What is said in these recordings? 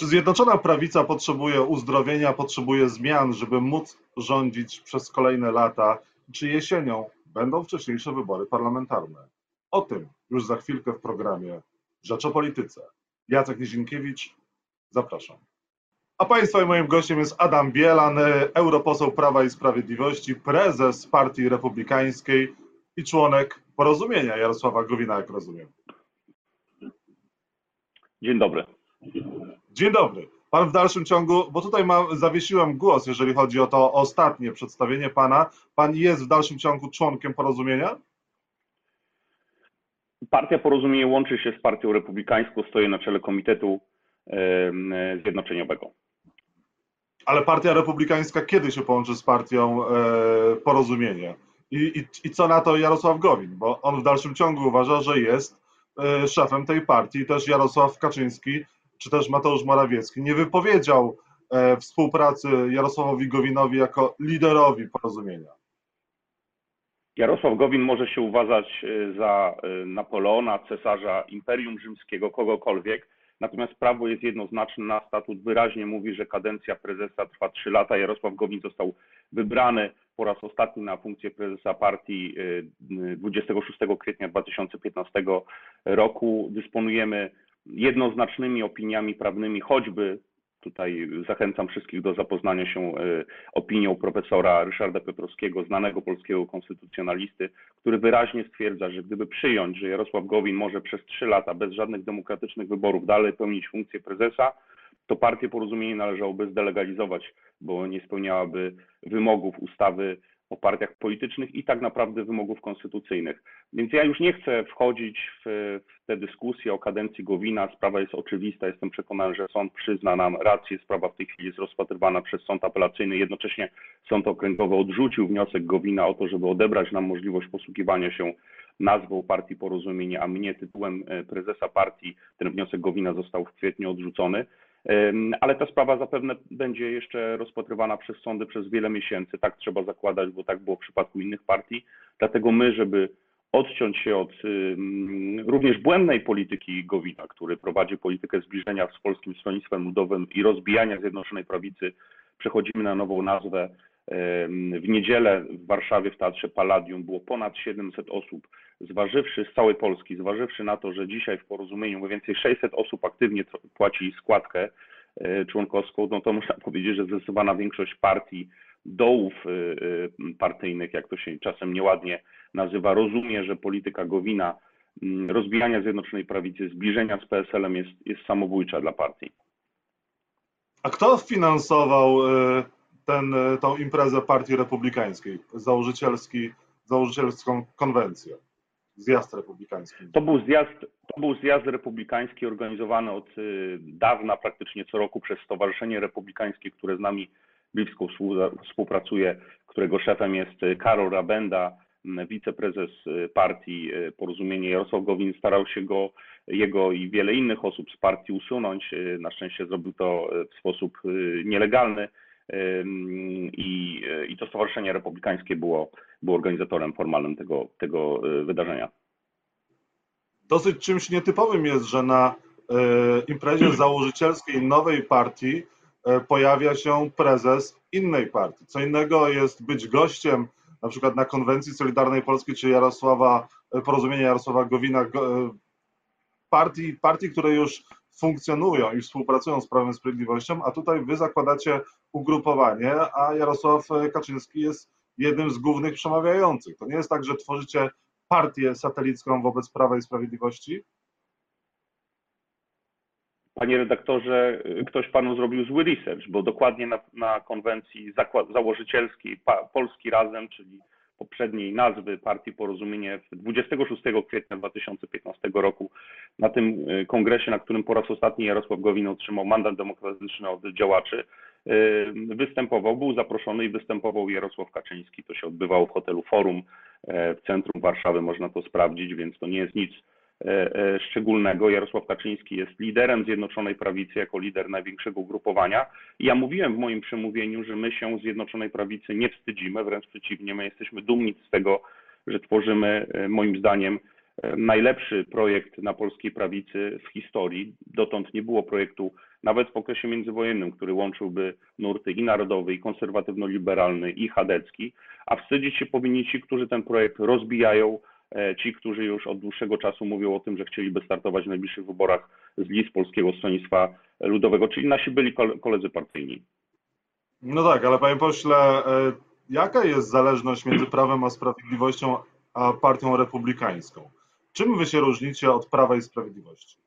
Czy Zjednoczona Prawica potrzebuje uzdrowienia, potrzebuje zmian, żeby móc rządzić przez kolejne lata? Czy jesienią będą wcześniejsze wybory parlamentarne? O tym już za chwilkę w programie Rzecz o Polityce. Jacek Nizinkiewicz, zapraszam. A Państwa i moim gościem jest Adam Bielan, europoseł Prawa i Sprawiedliwości, prezes Partii Republikańskiej i członek Porozumienia Jarosława Gowina, jak rozumiem. Dzień dobry. Dzień dobry. Pan w dalszym ciągu, bo tutaj mam, zawiesiłem głos, jeżeli chodzi o to ostatnie przedstawienie pana. Pan jest w dalszym ciągu członkiem porozumienia? Partia Porozumienie łączy się z Partią Republikańską, stoi na czele Komitetu Zjednoczeniowego. Ale Partia Republikańska kiedy się połączy z Partią e, Porozumienia? I, i, I co na to Jarosław Gowin? Bo on w dalszym ciągu uważa, że jest e, szefem tej partii. Też Jarosław Kaczyński czy też Mateusz Morawiecki nie wypowiedział e, współpracy Jarosławowi Gowinowi jako liderowi porozumienia. Jarosław Gowin może się uważać e, za e, Napoleona, cesarza Imperium Rzymskiego, kogokolwiek, natomiast prawo jest jednoznaczne, na statut wyraźnie mówi, że kadencja prezesa trwa 3 lata. Jarosław Gowin został wybrany po raz ostatni na funkcję prezesa partii 26 kwietnia 2015 roku. Dysponujemy jednoznacznymi opiniami prawnymi, choćby tutaj zachęcam wszystkich do zapoznania się e, opinią profesora Ryszarda Piotrowskiego, znanego polskiego konstytucjonalisty, który wyraźnie stwierdza, że gdyby przyjąć, że Jarosław Gowin może przez trzy lata bez żadnych demokratycznych wyborów dalej pełnić funkcję prezesa, to partię porozumienie należałoby zdelegalizować, bo nie spełniałaby wymogów ustawy o partiach politycznych i tak naprawdę wymogów konstytucyjnych. Więc ja już nie chcę wchodzić w, w tę dyskusję o kadencji Gowina. Sprawa jest oczywista. Jestem przekonany, że sąd przyzna nam rację. Sprawa w tej chwili jest rozpatrywana przez sąd apelacyjny. Jednocześnie sąd okręgowy odrzucił wniosek Gowina o to, żeby odebrać nam możliwość posługiwania się nazwą partii Porozumienie, a mnie tytułem e, prezesa partii. Ten wniosek Gowina został w kwietniu odrzucony. Ale ta sprawa zapewne będzie jeszcze rozpatrywana przez sądy przez wiele miesięcy. Tak trzeba zakładać, bo tak było w przypadku innych partii. Dlatego my, żeby odciąć się od również błędnej polityki Gowina, który prowadzi politykę zbliżenia z Polskim Stronnictwem Ludowym i rozbijania Zjednoczonej Prawicy, przechodzimy na nową nazwę. W niedzielę w Warszawie w Teatrze Palladium było ponad 700 osób zważywszy z całej Polski, zważywszy na to, że dzisiaj w porozumieniu mniej więcej 600 osób aktywnie płaci składkę e, członkowską, no to można powiedzieć, że zdecydowana większość partii, dołów e, e, partyjnych, jak to się czasem nieładnie nazywa, rozumie, że polityka Gowina, mm, rozbijania Zjednoczonej Prawicy, zbliżenia z PSL-em jest, jest samobójcza dla partii. A kto finansował ten, tą imprezę Partii Republikańskiej, założycielski, założycielską konwencję? zjazd republikański? To był zjazd, to był zjazd republikański organizowany od y, dawna, praktycznie co roku przez Stowarzyszenie Republikańskie, które z nami blisko współpracuje, którego szefem jest y, Karol Rabenda, wiceprezes partii Porozumienie Jarosław Gowin starał się go, jego i wiele innych osób z partii usunąć. Na szczęście zrobił to w sposób nielegalny i, i to Stowarzyszenie Republikańskie było, było organizatorem formalnym tego, tego e, wydarzenia. Dosyć czymś nietypowym jest, że na e, imprezie założycielskiej nowej partii e, pojawia się prezes innej partii. Co innego jest być gościem na przykład na konwencji Solidarnej Polski czy Jarosława, porozumienia Jarosława Gowina, partii, partii, które już funkcjonują i współpracują z Prawem Sprawiedliwością, a tutaj wy zakładacie ugrupowanie, a Jarosław Kaczyński jest jednym z głównych przemawiających. To nie jest tak, że tworzycie partię satelicką wobec Prawa i Sprawiedliwości? Panie redaktorze, ktoś panu zrobił zły research, bo dokładnie na, na konwencji założycielskiej Polski Razem, czyli poprzedniej nazwy Partii Porozumienie 26 kwietnia 2015 roku na tym y, kongresie, na którym po raz ostatni Jarosław Gowin otrzymał mandat demokratyczny od działaczy, y, występował, był zaproszony i występował Jarosław Kaczyński. To się odbywało w hotelu Forum e, w centrum Warszawy, można to sprawdzić, więc to nie jest nic szczególnego. Jarosław Kaczyński jest liderem Zjednoczonej Prawicy jako lider największego ugrupowania. I ja mówiłem w moim przemówieniu, że my się Zjednoczonej Prawicy nie wstydzimy, wręcz przeciwnie, my jesteśmy dumni z tego, że tworzymy e, moim zdaniem najlepszy projekt na polskiej prawicy w historii. Dotąd nie było projektu nawet w okresie międzywojennym, który łączyłby nurty i narodowy, i konserwatywno-liberalny, i chadecki, a wstydzić się powinni ci, którzy ten projekt rozbijają, e, ci, którzy już od dłuższego czasu mówią o tym, że chcieliby startować w najbliższych wyborach z list Polskiego Stronnictwa Ludowego, czyli nasi byli koledzy partyjni. No tak, ale panie pośle, e, jaka jest zależność między Prawem a Sprawiedliwością a Partią Republikańską? Czym wy się różnicie od Prawa i Sprawiedliwości?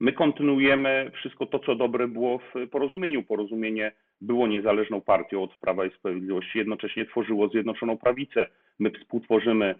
My kontynuujemy wszystko to, co dobre było w porozumieniu. Porozumienie było niezależną partią od Prawa i Sprawiedliwości, jednocześnie tworzyło Zjednoczoną Prawicę. My współtworzymy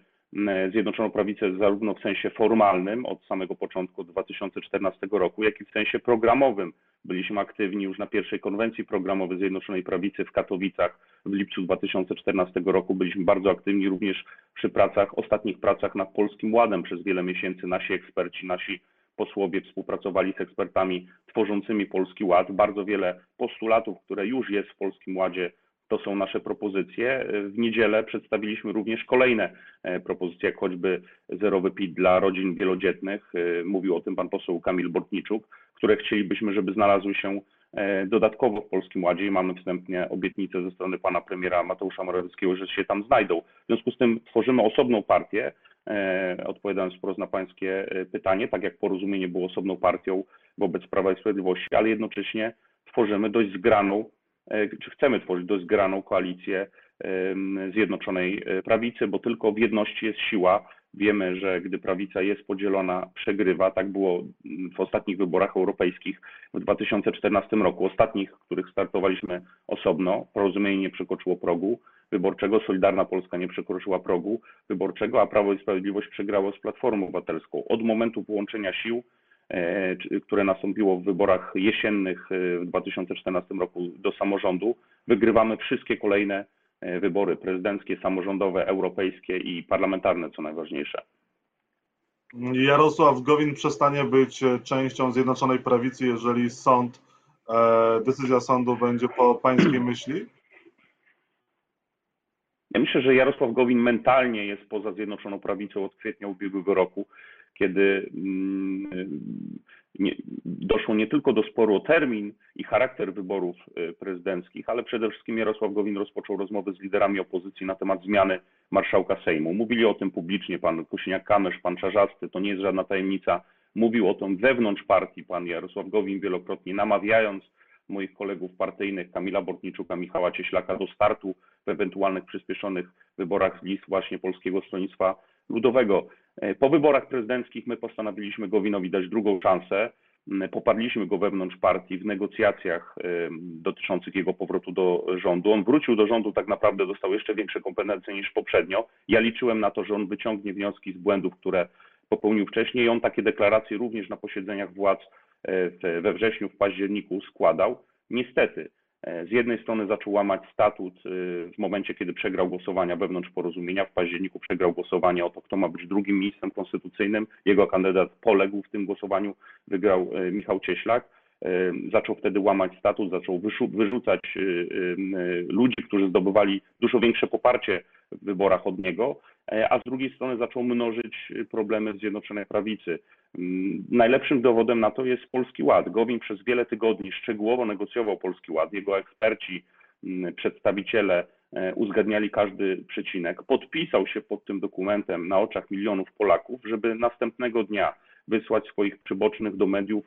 Zjednoczoną Prawicę zarówno w sensie formalnym od samego początku 2014 roku, jak i w sensie programowym. Byliśmy aktywni już na pierwszej konwencji programowej Zjednoczonej Prawicy w Katowicach w lipcu 2014 roku. Byliśmy bardzo aktywni również przy pracach, ostatnich pracach nad Polskim Ładem przez wiele miesięcy. Nasi eksperci, nasi posłowie współpracowali z ekspertami tworzącymi Polski Ład. Bardzo wiele postulatów, które już jest w Polskim Ładzie, to są nasze propozycje. W niedzielę przedstawiliśmy również kolejne e, propozycje, jak choćby zerowy PIT dla rodzin wielodzietnych. E, mówił o tym pan poseł Kamil Bortniczuk, które chcielibyśmy, żeby znalazły się e, dodatkowo w Polskim Ładzie i mamy wstępnie obietnicę ze strony pana premiera Mateusza Morawieckiego, że się tam znajdą. W związku z tym tworzymy osobną partię, odpowiadając wprost na pańskie pytanie, tak jak porozumienie było osobną partią wobec Prawa i Sprawiedliwości, ale jednocześnie tworzymy dość zgraną czy chcemy tworzyć dość zgraną koalicję Zjednoczonej e, Prawicy, bo tylko w jedności jest siła. Wiemy, że gdy prawica jest podzielona, przegrywa. Tak było w ostatnich wyborach europejskich w 2014 roku, ostatnich, w których startowaliśmy osobno. Porozumienie nie przekroczyło progu wyborczego, Solidarna Polska nie przekroczyła progu wyborczego, a Prawo i Sprawiedliwość przegrało z Platformą Obywatelską. Od momentu połączenia sił E, które nastąpiło w wyborach jesiennych e, w 2014 roku do samorządu, wygrywamy wszystkie kolejne e, wybory prezydenckie, samorządowe, europejskie i parlamentarne, co najważniejsze. Jarosław Gowin przestanie być częścią Zjednoczonej Prawicy, jeżeli sąd, decyzja sądu będzie po pańskiej myśli? Ja myślę, że Jarosław Gowin mentalnie jest poza Zjednoczoną Prawicą od kwietnia ubiegłego roku kiedy mm, nie, doszło nie tylko do sporu o termin i charakter wyborów y, prezydenckich, ale przede wszystkim Jarosław Gowin rozpoczął rozmowy z liderami opozycji na temat zmiany marszałka Sejmu. Mówili o tym publicznie pan Kosiniak-Kamysz, pan Czarzasty, to nie jest żadna tajemnica. Mówił o tym wewnątrz partii pan Jarosław Gowin wielokrotnie, namawiając moich kolegów partyjnych Kamila Bortniczuka, Michała Cieślaka do startu w ewentualnych przyspieszonych wyborach z list właśnie Polskiego Stronnictwa Ludowego. E, po wyborach prezydenckich my postanowiliśmy Gowinowi dać drugą szansę. Poparliśmy go wewnątrz partii w negocjacjach dotyczących jego powrotu do rządu. On wrócił do rządu, tak naprawdę dostał jeszcze większe kompetencje niż poprzednio. Ja liczyłem na to, że on wyciągnie wnioski z błędów, które popełnił wcześniej. On takie deklaracje również na posiedzeniach władz e, we wrześniu, w październiku składał. Niestety, z jednej strony zaczął łamać statut y, w momencie, kiedy przegrał głosowania wewnątrz porozumienia. W październiku przegrał głosowanie o to, kto ma być drugim ministrem konstytucyjnym. Jego kandydat poległ w tym głosowaniu, wygrał y, Michał Cieślak. Zaczął wtedy łamać statut, zaczął wyrzucać ludzi, którzy zdobywali dużo większe poparcie w wyborach od niego, a z drugiej strony zaczął mnożyć problemy w Zjednoczonej Prawicy. Mm, najlepszym dowodem na to jest Polski Ład. Gowin przez wiele tygodni szczegółowo negocjował Polski Ład. Jego eksperci, mm, przedstawiciele e, uzgadniali każdy przecinek. Podpisał się pod tym dokumentem na oczach milionów Polaków, żeby następnego dnia wysłać swoich przybocznych do mediów,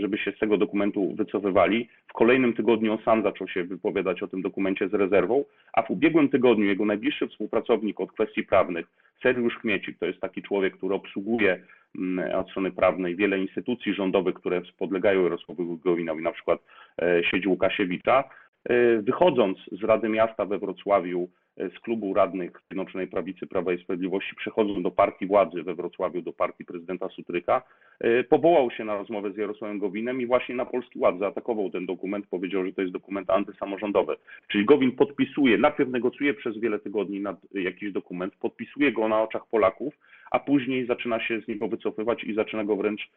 żeby się z tego dokumentu wycofywali. W kolejnym tygodniu sam zaczął się wypowiadać o tym dokumencie z rezerwą, a w ubiegłym tygodniu jego najbliższy współpracownik od kwestii prawnych, Sergiusz Chmiecik, to jest taki człowiek, który obsługuje mm, od strony prawnej wiele instytucji rządowych, które podlegają Jarosławowi Gowinowi, na przykład e, sieć Łukasiewicza, wychodząc z Rady Miasta we Wrocławiu z klubu radnych Zjednoczonej Prawicy Prawa i Sprawiedliwości, przechodząc do partii władzy we Wrocławiu, do partii prezydenta Sutryka, e, powołał się na rozmowę z Jarosławem Gowinem i właśnie na Polski Ład zaatakował ten dokument, powiedział, że to jest dokument antysamorządowy. Czyli Gowin podpisuje, najpierw negocjuje przez wiele tygodni nad jakiś dokument, podpisuje go na oczach Polaków, a później zaczyna się z niego wycofywać i zaczyna go wręcz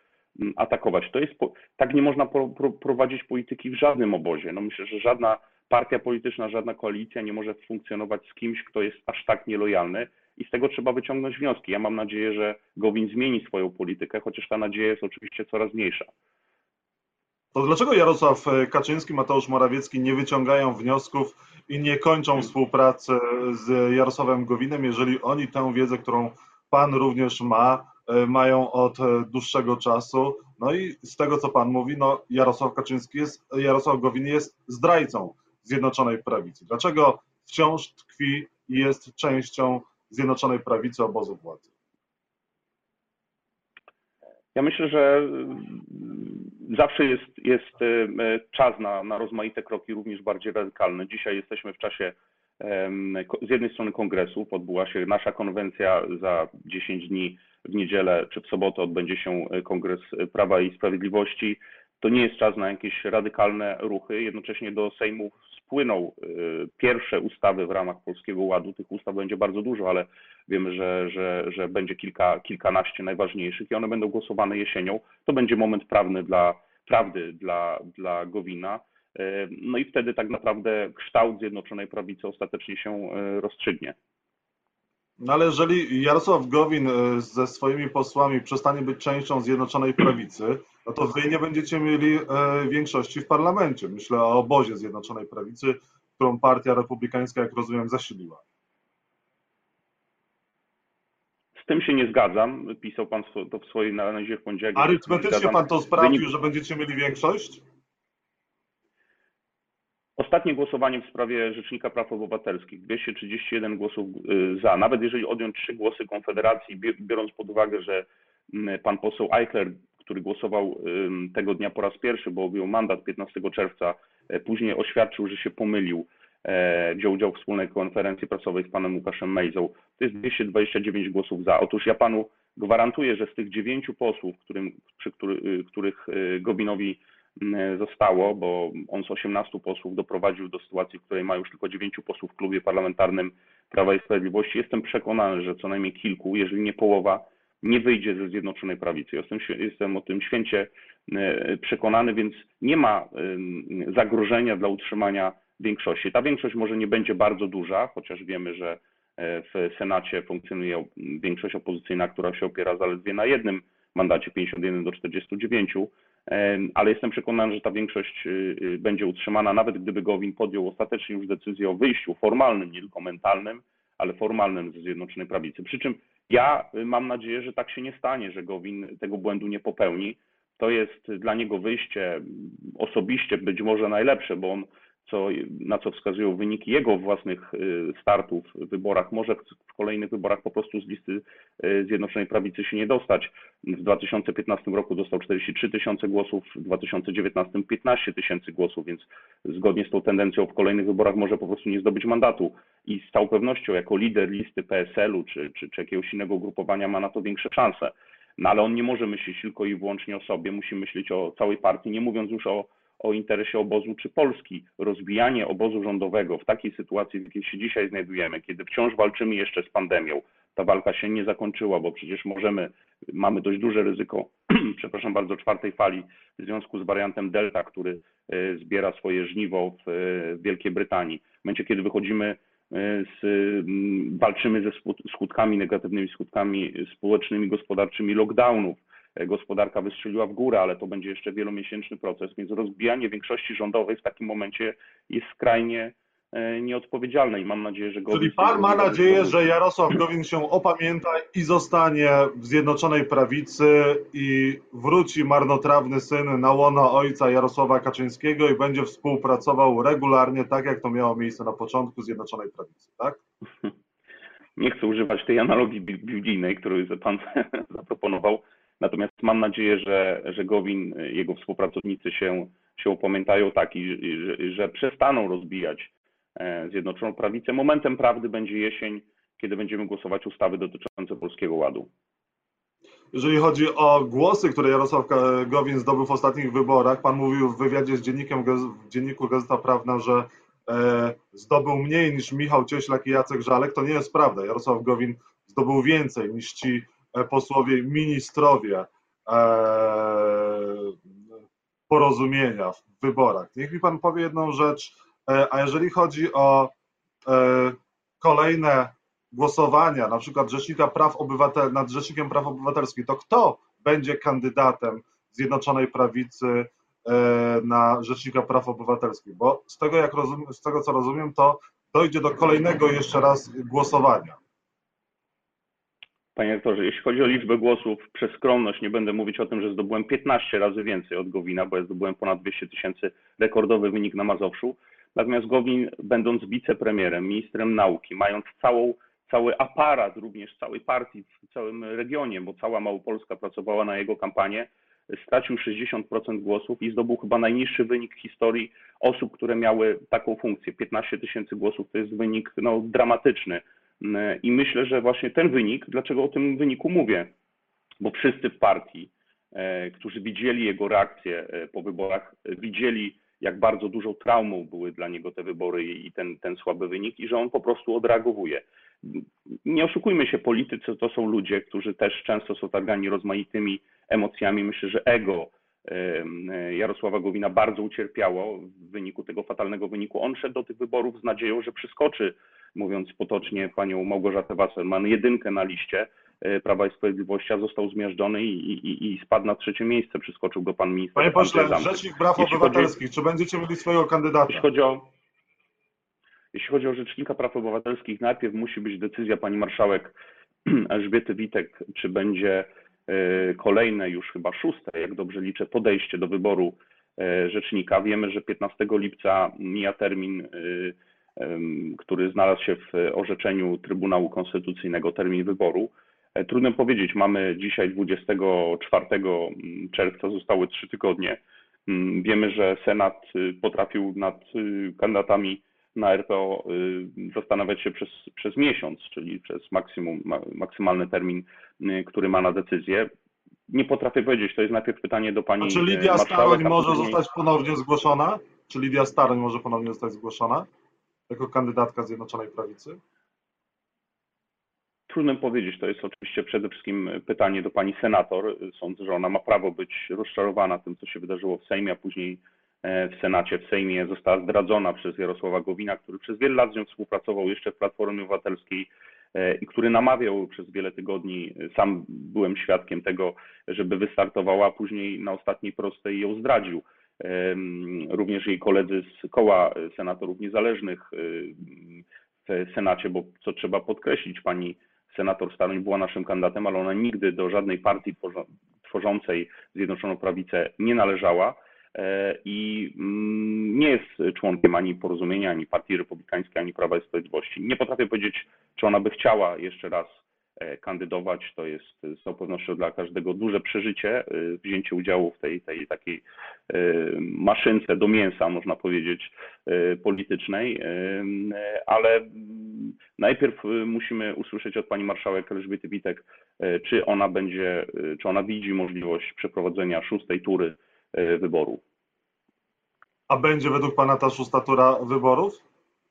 atakować. To jest, tak nie można pro, pro, prowadzić polityki w żadnym obozie. No myślę, że żadna partia polityczna, żadna koalicja nie może funkcjonować z kimś, kto jest aż tak nielojalny i z tego trzeba wyciągnąć wnioski. Ja mam nadzieję, że Gowin zmieni swoją politykę, chociaż ta nadzieja jest oczywiście coraz mniejsza. To dlaczego Jarosław Kaczyński, Mateusz Morawiecki nie wyciągają wniosków i nie kończą współpracy z Jarosławem Gowinem, jeżeli oni tę wiedzę, którą Pan również ma, e, mają od dłuższego czasu. No i z tego, co Pan mówi, no Jarosław Kaczyński jest, Jarosław Gowin jest zdrajcą Zjednoczonej Prawicy. Dlaczego wciąż tkwi i jest częścią Zjednoczonej Prawicy obozu władzy? Ja myślę, że mm, zawsze jest, jest e, czas na, na rozmaite kroki, również bardziej radykalne. Dzisiaj jesteśmy w czasie z jednej strony kongresu, odbyła się nasza konwencja, za 10 dni w niedzielę czy w sobotę odbędzie się e, Kongres Prawa i Sprawiedliwości. To nie jest czas na jakieś radykalne ruchy. Jednocześnie do Sejmu spłyną e, pierwsze ustawy w ramach Polskiego Ładu. Tych ustaw będzie bardzo dużo, ale wiemy, że, że, że będzie kilka, kilkanaście najważniejszych i one będą głosowane jesienią. To będzie moment prawny dla, prawdy dla, dla Gowina. No i wtedy tak naprawdę kształt Zjednoczonej Prawicy ostatecznie się e, rozstrzygnie. No ale jeżeli Jarosław Gowin e, ze swoimi posłami przestanie być częścią Zjednoczonej Prawicy, no to wy nie będziecie mieli większości w parlamencie. Myślę o obozie Zjednoczonej Prawicy, którą partia republikańska, jak rozumiem, zasiliła. Z tym się nie zgadzam. Pisał pan to w swojej analizie w poniedziałek. Arytmetycznie pan to sprawdził, Wynik... że będziecie mieli większość? Ostatnie głosowanie w sprawie Rzecznika Praw Obywatelskich, 231 głosów y, za. Nawet jeżeli odjąć trzy głosy Konfederacji, biorąc pod uwagę, że mm, pan poseł Eichler, który głosował tego dnia po raz pierwszy, bo objął mandat 15 czerwca, e, później oświadczył, że się pomylił, e, wziął udział w wspólnej konferencji prasowej z panem Łukaszem Mejzą. To jest 229 głosów za. Otóż ja panu gwarantuję, że z tych dziewięciu posłów, którym, przy który, których y, Gobinowi E, zostało, bo on z 18 posłów doprowadził do sytuacji, w której ma już tylko 9 posłów w klubie parlamentarnym Prawa i Sprawiedliwości. Jestem przekonany, że co najmniej kilku, jeżeli nie połowa, nie wyjdzie ze Zjednoczonej Prawicy. Jestem, jestem o tym święcie e, przekonany, więc nie ma e, zagrożenia dla utrzymania większości. Ta większość może nie będzie bardzo duża, chociaż wiemy, że w Senacie funkcjonuje większość opozycyjna, która się opiera zaledwie na jednym mandacie 51 do 49 ale jestem przekonany, że ta większość y, y, będzie utrzymana, nawet gdyby Gowin podjął ostatecznie już decyzję o wyjściu formalnym, nie tylko mentalnym, ale formalnym ze Zjednoczonej Prawicy. Przy czym ja y, mam nadzieję, że tak się nie stanie, że Gowin tego błędu nie popełni. To jest dla niego wyjście osobiście być może najlepsze, bo on co, na co wskazują wyniki jego własnych y, startów w wyborach. Może w kolejnych wyborach po prostu z listy y, Zjednoczonej Prawicy się nie dostać. W 2015 roku dostał 43 tysiące głosów, w 2019 15 tysięcy głosów, więc zgodnie z tą tendencją w kolejnych wyborach może po prostu nie zdobyć mandatu. I z całą pewnością jako lider listy PSL-u czy, czy, czy jakiegoś innego ugrupowania ma na to większe szanse. No ale on nie może myśleć tylko i wyłącznie o sobie, musi myśleć o całej partii, nie mówiąc już o o interesie obozu czy Polski. Rozbijanie obozu rządowego w takiej sytuacji, w jakiej się dzisiaj znajdujemy, kiedy wciąż walczymy jeszcze z pandemią, ta walka się nie zakończyła, bo przecież możemy, mamy dość duże ryzyko, przepraszam bardzo, czwartej fali w związku z wariantem Delta, który e, zbiera swoje żniwo w Wielkiej Brytanii. W momencie, kiedy wychodzimy e, z, walczymy ze skutkami, negatywnymi skutkami społecznymi, gospodarczymi lockdownów, gospodarka wystrzeliła w górę, ale to będzie jeszcze wielomiesięczny proces, więc rozbijanie większości rządowej w takim momencie jest skrajnie e, nieodpowiedzialne i mam nadzieję, że Gowin... Czyli pan ma nadzieję, że Jarosław Gowin się opamięta i zostanie w Zjednoczonej Prawicy i wróci marnotrawny syn na łono ojca Jarosława Kaczyńskiego i będzie współpracował regularnie, tak jak to miało miejsce na początku Zjednoczonej Prawicy, tak? Nie chcę używać tej analogii biblijnej, którą pan zaproponował, Natomiast mam nadzieję, że, że Gowin, jego współpracownicy się, się upamiętają tak i, że, że przestaną rozbijać e, Zjednoczoną Prawicę. Momentem prawdy będzie jesień, kiedy będziemy głosować ustawy dotyczące Polskiego Ładu. Jeżeli chodzi o głosy, które Jarosław Gowin zdobył w ostatnich wyborach, pan mówił w wywiadzie z dziennikiem w dzienniku Gazeta Prawna, że e, zdobył mniej niż Michał Cieślak i Jacek Żalek. To nie jest prawda. Jarosław Gowin zdobył więcej niż ci E, posłowie, ministrowie e, porozumienia w wyborach. Niech mi pan powie jedną rzecz, e, a jeżeli chodzi o kolejne głosowania, na przykład Rzecznika Praw Obywatel, nad Rzecznikiem Praw Obywatelskich, to kto będzie kandydatem Zjednoczonej Prawicy na Rzecznika Praw Obywatelskich? Bo z tego, jak rozumiem, z tego co rozumiem, to dojdzie do kolejnego jeszcze raz głosowania. Panie rektorze, jeśli chodzi o liczbę głosów, przez skromność nie będę mówić o tym, że zdobyłem 15 razy więcej od Gowina, bo ja zdobyłem ponad 200 tysięcy, rekordowy wynik na Mazowszu. Natomiast Gowin, będąc wicepremierem, ministrem nauki, mając całą, cały aparat również całej partii w całym regionie, bo cała Małopolska pracowała na jego kampanię, stracił 60% głosów i zdobył chyba najniższy wynik w historii osób, które miały taką funkcję. 15 tysięcy głosów to jest wynik no, dramatyczny. I myślę, że właśnie ten wynik, dlaczego o tym wyniku mówię? Bo wszyscy w partii, e, którzy widzieli jego reakcję e, po wyborach, widzieli, jak bardzo dużą traumą były dla niego te wybory i ten, ten słaby wynik, i że on po prostu odreagowuje. Nie oszukujmy się, politycy to są ludzie, którzy też często są targani rozmaitymi emocjami. Myślę, że ego Jarosława Gowina bardzo ucierpiało w wyniku tego fatalnego wyniku. On szedł do tych wyborów z nadzieją, że przeskoczy mówiąc potocznie, panią Małgorzatę Wasserman, jedynkę na liście e, Prawa i Sprawiedliwości, a został zmiażdżony i, i, i spadł na trzecie miejsce. Przyskoczył go pan minister. Panie pośle, Rzecznik Praw jeśli Obywatelskich, chodzi, czy będziecie mieli swojego kandydata? Jeśli chodzi, o, jeśli chodzi o Rzecznika Praw Obywatelskich, najpierw musi być decyzja pani marszałek Elżbiety Witek, czy będzie e, kolejne, już chyba szóste, jak dobrze liczę, podejście do wyboru e, rzecznika. Wiemy, że 15 lipca mija termin który znalazł się w orzeczeniu Trybunału Konstytucyjnego termin wyboru. E, trudno powiedzieć, mamy dzisiaj 24 mm, czerwca, zostały trzy tygodnie. Mm, wiemy, że Senat y, potrafił nad y, kandydatami na RPO y, zastanawiać się przez, przez miesiąc, czyli przez maksimum, maksymalny termin, który ma na decyzję. Nie potrafię powiedzieć, to jest najpierw pytanie do pani. A czy Lidia Staroń może później... zostać ponownie zgłoszona? Czy Lidia Staroń może ponownie zostać zgłoszona? Jako kandydatka Zjednoczonej Prawicy? Trudno powiedzieć. To jest oczywiście przede wszystkim pytanie do pani senator. Sądzę, że ona ma prawo być rozczarowana tym, co się wydarzyło w Sejmie, a później e, w Senacie, w Sejmie została zdradzona przez Jarosława Gowina, który przez wiele lat z nią współpracował jeszcze w Platformie Obywatelskiej e, i który namawiał przez wiele tygodni, sam byłem świadkiem tego, żeby wystartowała, a później na ostatniej prostej ją zdradził również jej koledzy z koła senatorów niezależnych y, w Senacie, bo co trzeba podkreślić, pani senator Staroń była naszym kandydatem, ale ona nigdy do żadnej partii tworzącej Zjednoczoną Prawicę nie należała e, i mm, nie jest członkiem ani Porozumienia, ani Partii Republikańskiej, ani Prawa i Sprawiedliwości. Nie potrafię powiedzieć, czy ona by chciała jeszcze raz E, kandydować. To jest z całą pewnością dla każdego duże przeżycie, e, wzięcie udziału w tej, tej takiej e, maszynce do mięsa, można powiedzieć, politycznej, ale najpierw musimy usłyszeć od pani marszałek Elżbiety Witek, czy ona będzie, czy ona widzi możliwość przeprowadzenia szóstej tury wyborów. A będzie według pana ta szósta tura wyborów?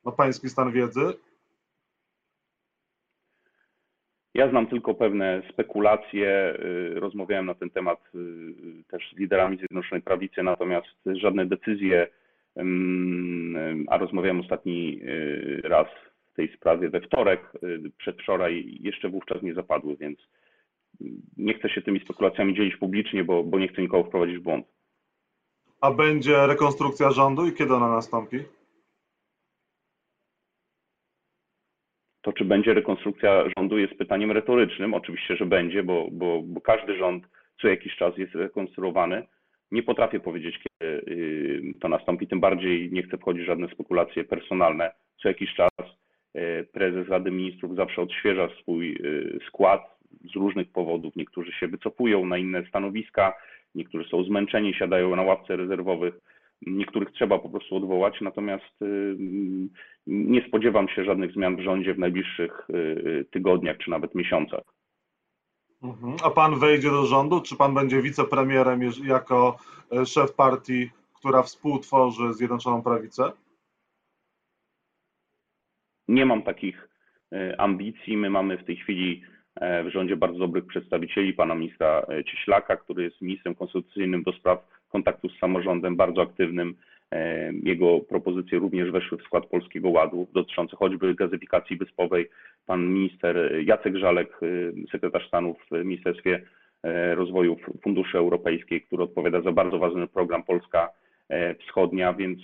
Ma pański stan wiedzy? Ja znam tylko pewne spekulacje, y, rozmawiałem na ten temat y, też z liderami Zjednoczonej Prawicy, natomiast żadne decyzje, a rozmawiałem ostatni y, raz w tej sprawie we wtorek, przedwczoraj, jeszcze wówczas nie zapadły, więc nie chcę się tymi spekulacjami dzielić publicznie, bo, bo nie chcę nikogo wprowadzić w błąd. A będzie rekonstrukcja rządu i kiedy ona nastąpi? To, czy będzie rekonstrukcja rządu, jest pytaniem retorycznym. Oczywiście, że będzie, bo, bo, bo każdy rząd co jakiś czas jest rekonstruowany. Nie potrafię powiedzieć, kiedy y, to nastąpi, tym bardziej nie chcę wchodzić w żadne spekulacje personalne. Co jakiś czas y, prezes Rady Ministrów zawsze odświeża swój y, skład z różnych powodów. Niektórzy się wycofują na inne stanowiska, niektórzy są zmęczeni, siadają na ławce rezerwowych Niektórych trzeba po prostu odwołać, natomiast y, nie spodziewam się żadnych zmian w rządzie w najbliższych y, y, tygodniach czy nawet miesiącach. Mhm. A pan wejdzie do rządu, czy pan będzie wicepremierem jako e, szef partii, która współtworzy Zjednoczoną Prawicę? Nie mam takich e, ambicji. My mamy w tej chwili e, w rządzie bardzo dobrych przedstawicieli, pana ministra Cieślaka, który jest ministrem konstytucyjnym do spraw kontaktu z samorządem, bardzo aktywnym. E, jego propozycje również weszły w skład Polskiego Ładu, dotyczące choćby gazyfikacji wyspowej. Pan minister Jacek Żalek, e, sekretarz stanu w Ministerstwie e, rozwoju funduszy europejskich, który odpowiada za bardzo ważny program Polska Wschodnia, więc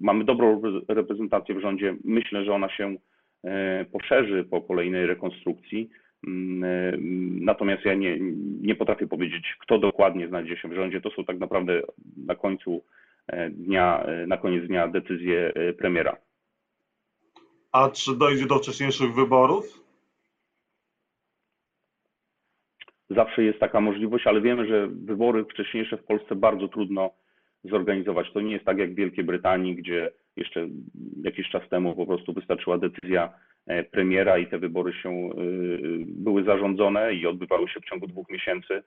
mamy dobrą reprezentację w rządzie. Myślę, że ona się poszerzy po kolejnej rekonstrukcji. Mm, natomiast ja nie, nie potrafię powiedzieć, kto dokładnie znajdzie się w rządzie. To są tak naprawdę na końcu dnia, na koniec dnia decyzje premiera. A czy dojdzie do wcześniejszych wyborów? Zawsze jest taka możliwość, ale wiemy, że wybory wcześniejsze w Polsce bardzo trudno zorganizować. To nie jest tak jak w Wielkiej Brytanii, gdzie jeszcze jakiś czas temu po prostu wystarczyła decyzja e, premiera i te wybory się e, były zarządzone i odbywały się w ciągu dwóch miesięcy.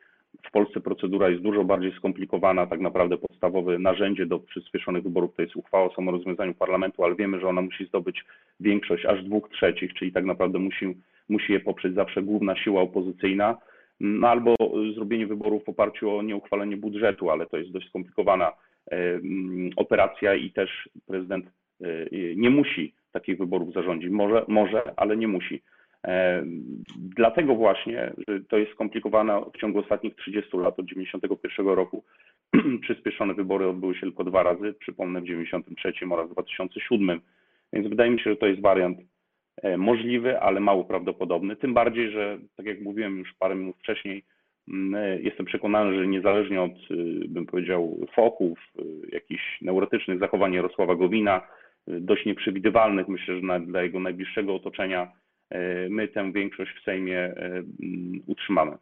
W Polsce procedura jest dużo bardziej skomplikowana. Tak naprawdę podstawowe narzędzie do przyspieszonych wyborów to jest uchwała o samorozwiązaniu parlamentu, ale wiemy, że ona musi zdobyć większość aż dwóch trzecich, czyli tak naprawdę musi, musi je poprzeć zawsze główna siła opozycyjna. No, albo zrobienie wyborów w oparciu o nieuchwalenie budżetu, ale to jest dość skomplikowana e, mm, operacja i też prezydent e, nie musi takich wyborów zarządzić. Może, może ale nie musi. E, dlatego właśnie, że to jest skomplikowane w ciągu ostatnich 30 lat, od 1991 roku, przyspieszone wybory odbyły się tylko dwa razy, przypomnę w 1993 oraz 2007, więc wydaje mi się, że to jest wariant e, możliwy, ale mało prawdopodobny, tym bardziej, że tak jak mówiłem już parę minut wcześniej, e, jestem przekonany, że niezależnie od, bym powiedział, foków, jakichś neurotycznych zachowań Jarosława Gowina, dość nieprzewidywalnych, myślę, że dla jego najbliższego otoczenia, E, my tę większość w Sejmie e, utrzymamy.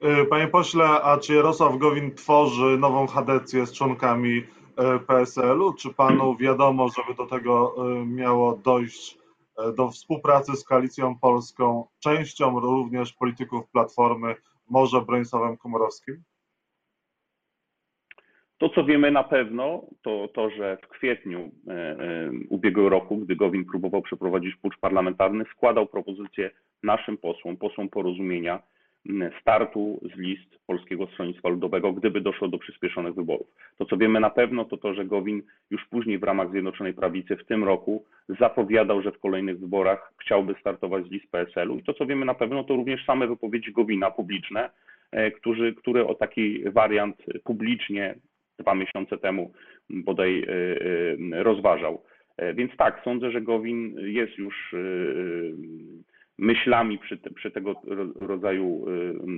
E, panie pośle, a czy Jarosław Gowin tworzy nową chadecję z członkami PSL-u? Czy panu wiadomo, żeby do tego miało dojść do współpracy z Koalicją Polską, częścią również polityków Platformy, może Bronisławem Komorowskim? To, co wiemy na pewno, to to, że w kwietniu e, e, ubiegłego roku, gdy Gowin próbował przeprowadzić pucz parlamentarny, składał propozycję naszym posłom, posłom porozumienia, startu z list Polskiego Stronnictwa Ludowego, gdyby doszło do przyspieszonych wyborów. To, co wiemy na pewno, to to, że Gowin już później w ramach Zjednoczonej Prawicy w tym roku zapowiadał, że w kolejnych wyborach chciałby startować z list PSL-u. I to, co wiemy na pewno, to również same wypowiedzi Gowina publiczne, e, którzy, które o taki wariant publicznie dwa miesiące temu bodaj e, e, rozważał. E, więc tak, sądzę, że Gowin jest już myślami przy, przy tego rodzaju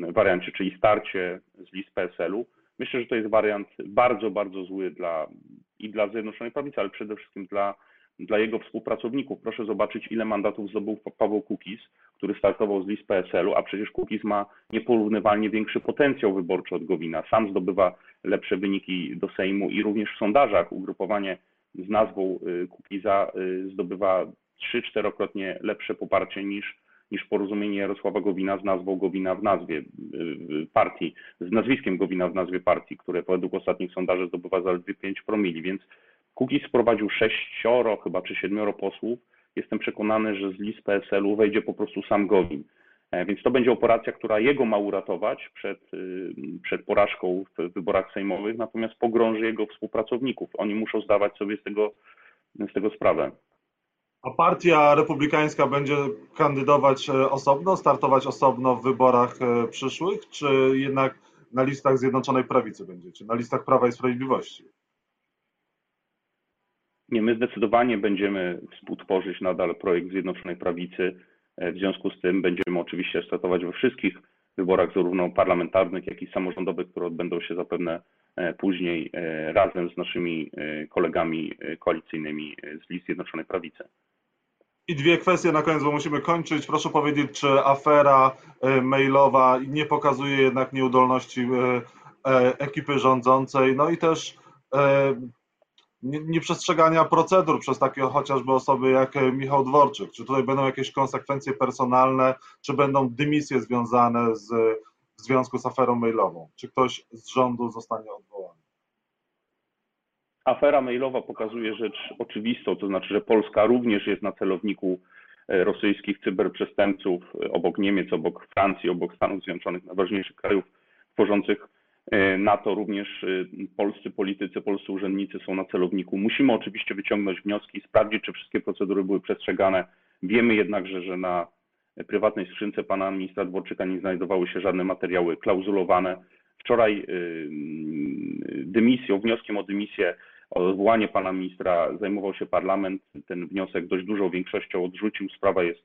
wariancie, czyli starcie z list PSL-u. Myślę, że to jest wariant bardzo, bardzo zły dla i dla Zjednoczonej Prawicy, ale przede wszystkim dla dla jego współpracowników. Proszę zobaczyć, ile mandatów zdobył Paweł Kukiz, który startował z list PSL-u, a przecież Kukiz ma nieporównywalnie większy potencjał wyborczy od Gowina. Sam zdobywa lepsze wyniki do Sejmu i również w sondażach ugrupowanie z nazwą y, Kukiza y, zdobywa trzy, czterokrotnie lepsze poparcie niż, niż porozumienie Jarosława Gowina z nazwą Gowina w nazwie y, partii, z nazwiskiem Gowina w nazwie partii, które według ostatnich sondaży zdobywa zaledwie 5 promili, więc Kukiz wprowadził sześcioro, chyba czy siedmioro posłów. Jestem przekonany, że z list PSL-u wejdzie po prostu sam Gowin. E, więc to będzie operacja, która jego ma uratować przed, y, przed porażką w wyborach sejmowych, natomiast pogrąży jego współpracowników. Oni muszą zdawać sobie z tego, z tego sprawę. A partia republikańska będzie kandydować e, osobno, startować osobno w wyborach e, przyszłych, czy jednak na listach Zjednoczonej Prawicy będziecie, na listach Prawa i Sprawiedliwości? Nie, my zdecydowanie będziemy współtworzyć nadal projekt Zjednoczonej Prawicy. E, w związku z tym będziemy oczywiście startować we wszystkich wyborach, zarówno parlamentarnych, jak i samorządowych, które odbędą się zapewne e, później e, razem z naszymi kolegami koalicyjnymi z list Zjednoczonej Prawicy. I dwie kwestie na koniec, bo musimy kończyć. Proszę powiedzieć, czy afera mailowa nie pokazuje jednak nieudolności ekipy rządzącej, no i też nieprzestrzegania procedur przez takie chociażby osoby jak e, Michał Dworczyk? Czy tutaj będą jakieś konsekwencje personalne, czy będą dymisje związane z, w związku z aferą mailową? Czy ktoś z rządu zostanie odwołany? Afera mailowa pokazuje rzecz oczywistą, to znaczy, że Polska również jest na celowniku e, rosyjskich cyberprzestępców e, obok Niemiec, obok Francji, obok Stanów Zjednoczonych, najważniejszych krajów tworzących na to również e, polscy politycy, polscy urzędnicy są na celowniku. Musimy oczywiście wyciągnąć wnioski, sprawdzić, czy wszystkie procedury były przestrzegane. Wiemy jednakże, że na prywatnej skrzynce pana ministra Dworczyka nie znajdowały się żadne materiały klauzulowane. Wczoraj y, dymisją, wnioskiem o dymisję, o odwołanie pana ministra zajmował się parlament. Ten wniosek dość dużą większością odrzucił. Sprawa jest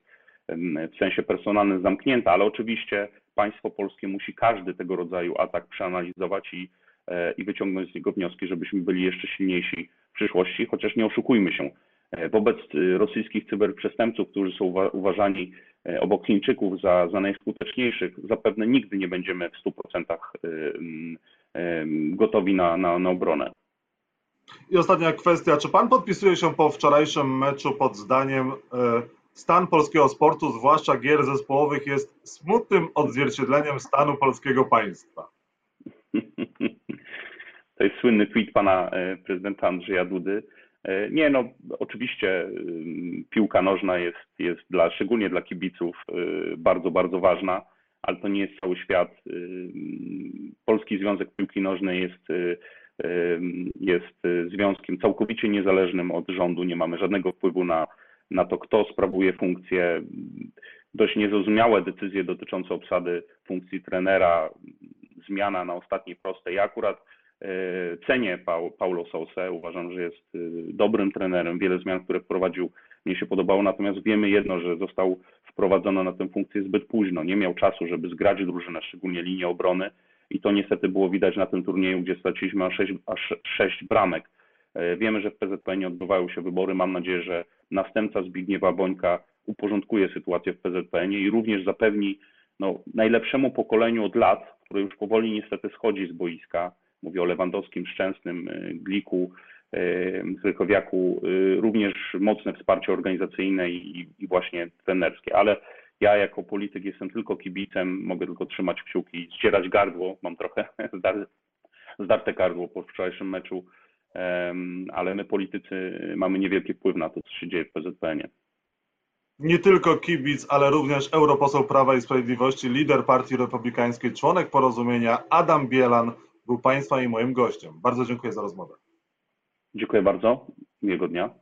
w sensie personalnym zamknięta, ale oczywiście państwo polskie musi każdy tego rodzaju atak przeanalizować i, e, i wyciągnąć z niego wnioski, żebyśmy byli jeszcze silniejsi w przyszłości, chociaż nie oszukujmy się. E, wobec y, rosyjskich cyberprzestępców, którzy są uważani e, obok Chińczyków za, za najskuteczniejszych, zapewne nigdy nie będziemy w 100% gotowi na, na, na obronę. I ostatnia kwestia. Czy pan podpisuje się po wczorajszym meczu pod zdaniem stan polskiego sportu, zwłaszcza gier zespołowych, jest smutnym odzwierciedleniem stanu polskiego państwa? To jest słynny tweet pana e, prezydenta Andrzeja Dudy. E, nie, no oczywiście piłka nożna jest, jest dla, szczególnie dla kibiców e, bardzo, bardzo ważna, ale to nie jest cały świat. Polski Związek Piłki Nożnej jest, jest związkiem całkowicie niezależnym od rządu. Nie mamy żadnego wpływu na, na to, kto sprawuje funkcję. Dość niezrozumiałe decyzje dotyczące obsady funkcji trenera, zmiana na ostatniej prostej. Ja akurat e, cenię Paulo Sousę, uważam, że jest e, dobrym trenerem. Wiele zmian, które wprowadził, mnie się podobało, natomiast wiemy jedno, że został wprowadzony na tę funkcję zbyt późno. Nie miał czasu, żeby zgrać drużynę, szczególnie linię obrony i to niestety było widać na tym turnieju, gdzie straciliśmy aż 6, aż 6 bramek. E, wiemy, że w PZPN odbywają się wybory. Mam nadzieję, że następca Zbigniewa Bońka uporządkuje sytuację w PZPN i również zapewni no, najlepszemu pokoleniu od lat, które już powoli niestety schodzi z boiska, mówię o Lewandowskim, Szczęsnym, e, Gliku, e, również mocne wsparcie organizacyjne i, i właśnie trenerskie, ale ja jako polityk jestem tylko kibicem, mogę tylko trzymać kciuki, ścierać gardło, mam trochę zdarte gardło po wczorajszym meczu ale my politycy mamy niewielki wpływ na to, co się dzieje w PZPN-ie. Nie tylko kibic, ale również europoseł Prawa i Sprawiedliwości, lider Partii Republikańskiej, członek porozumienia Adam Bielan był Państwa i moim gościem. Bardzo dziękuję za rozmowę. Dziękuję bardzo. Miłego dnia.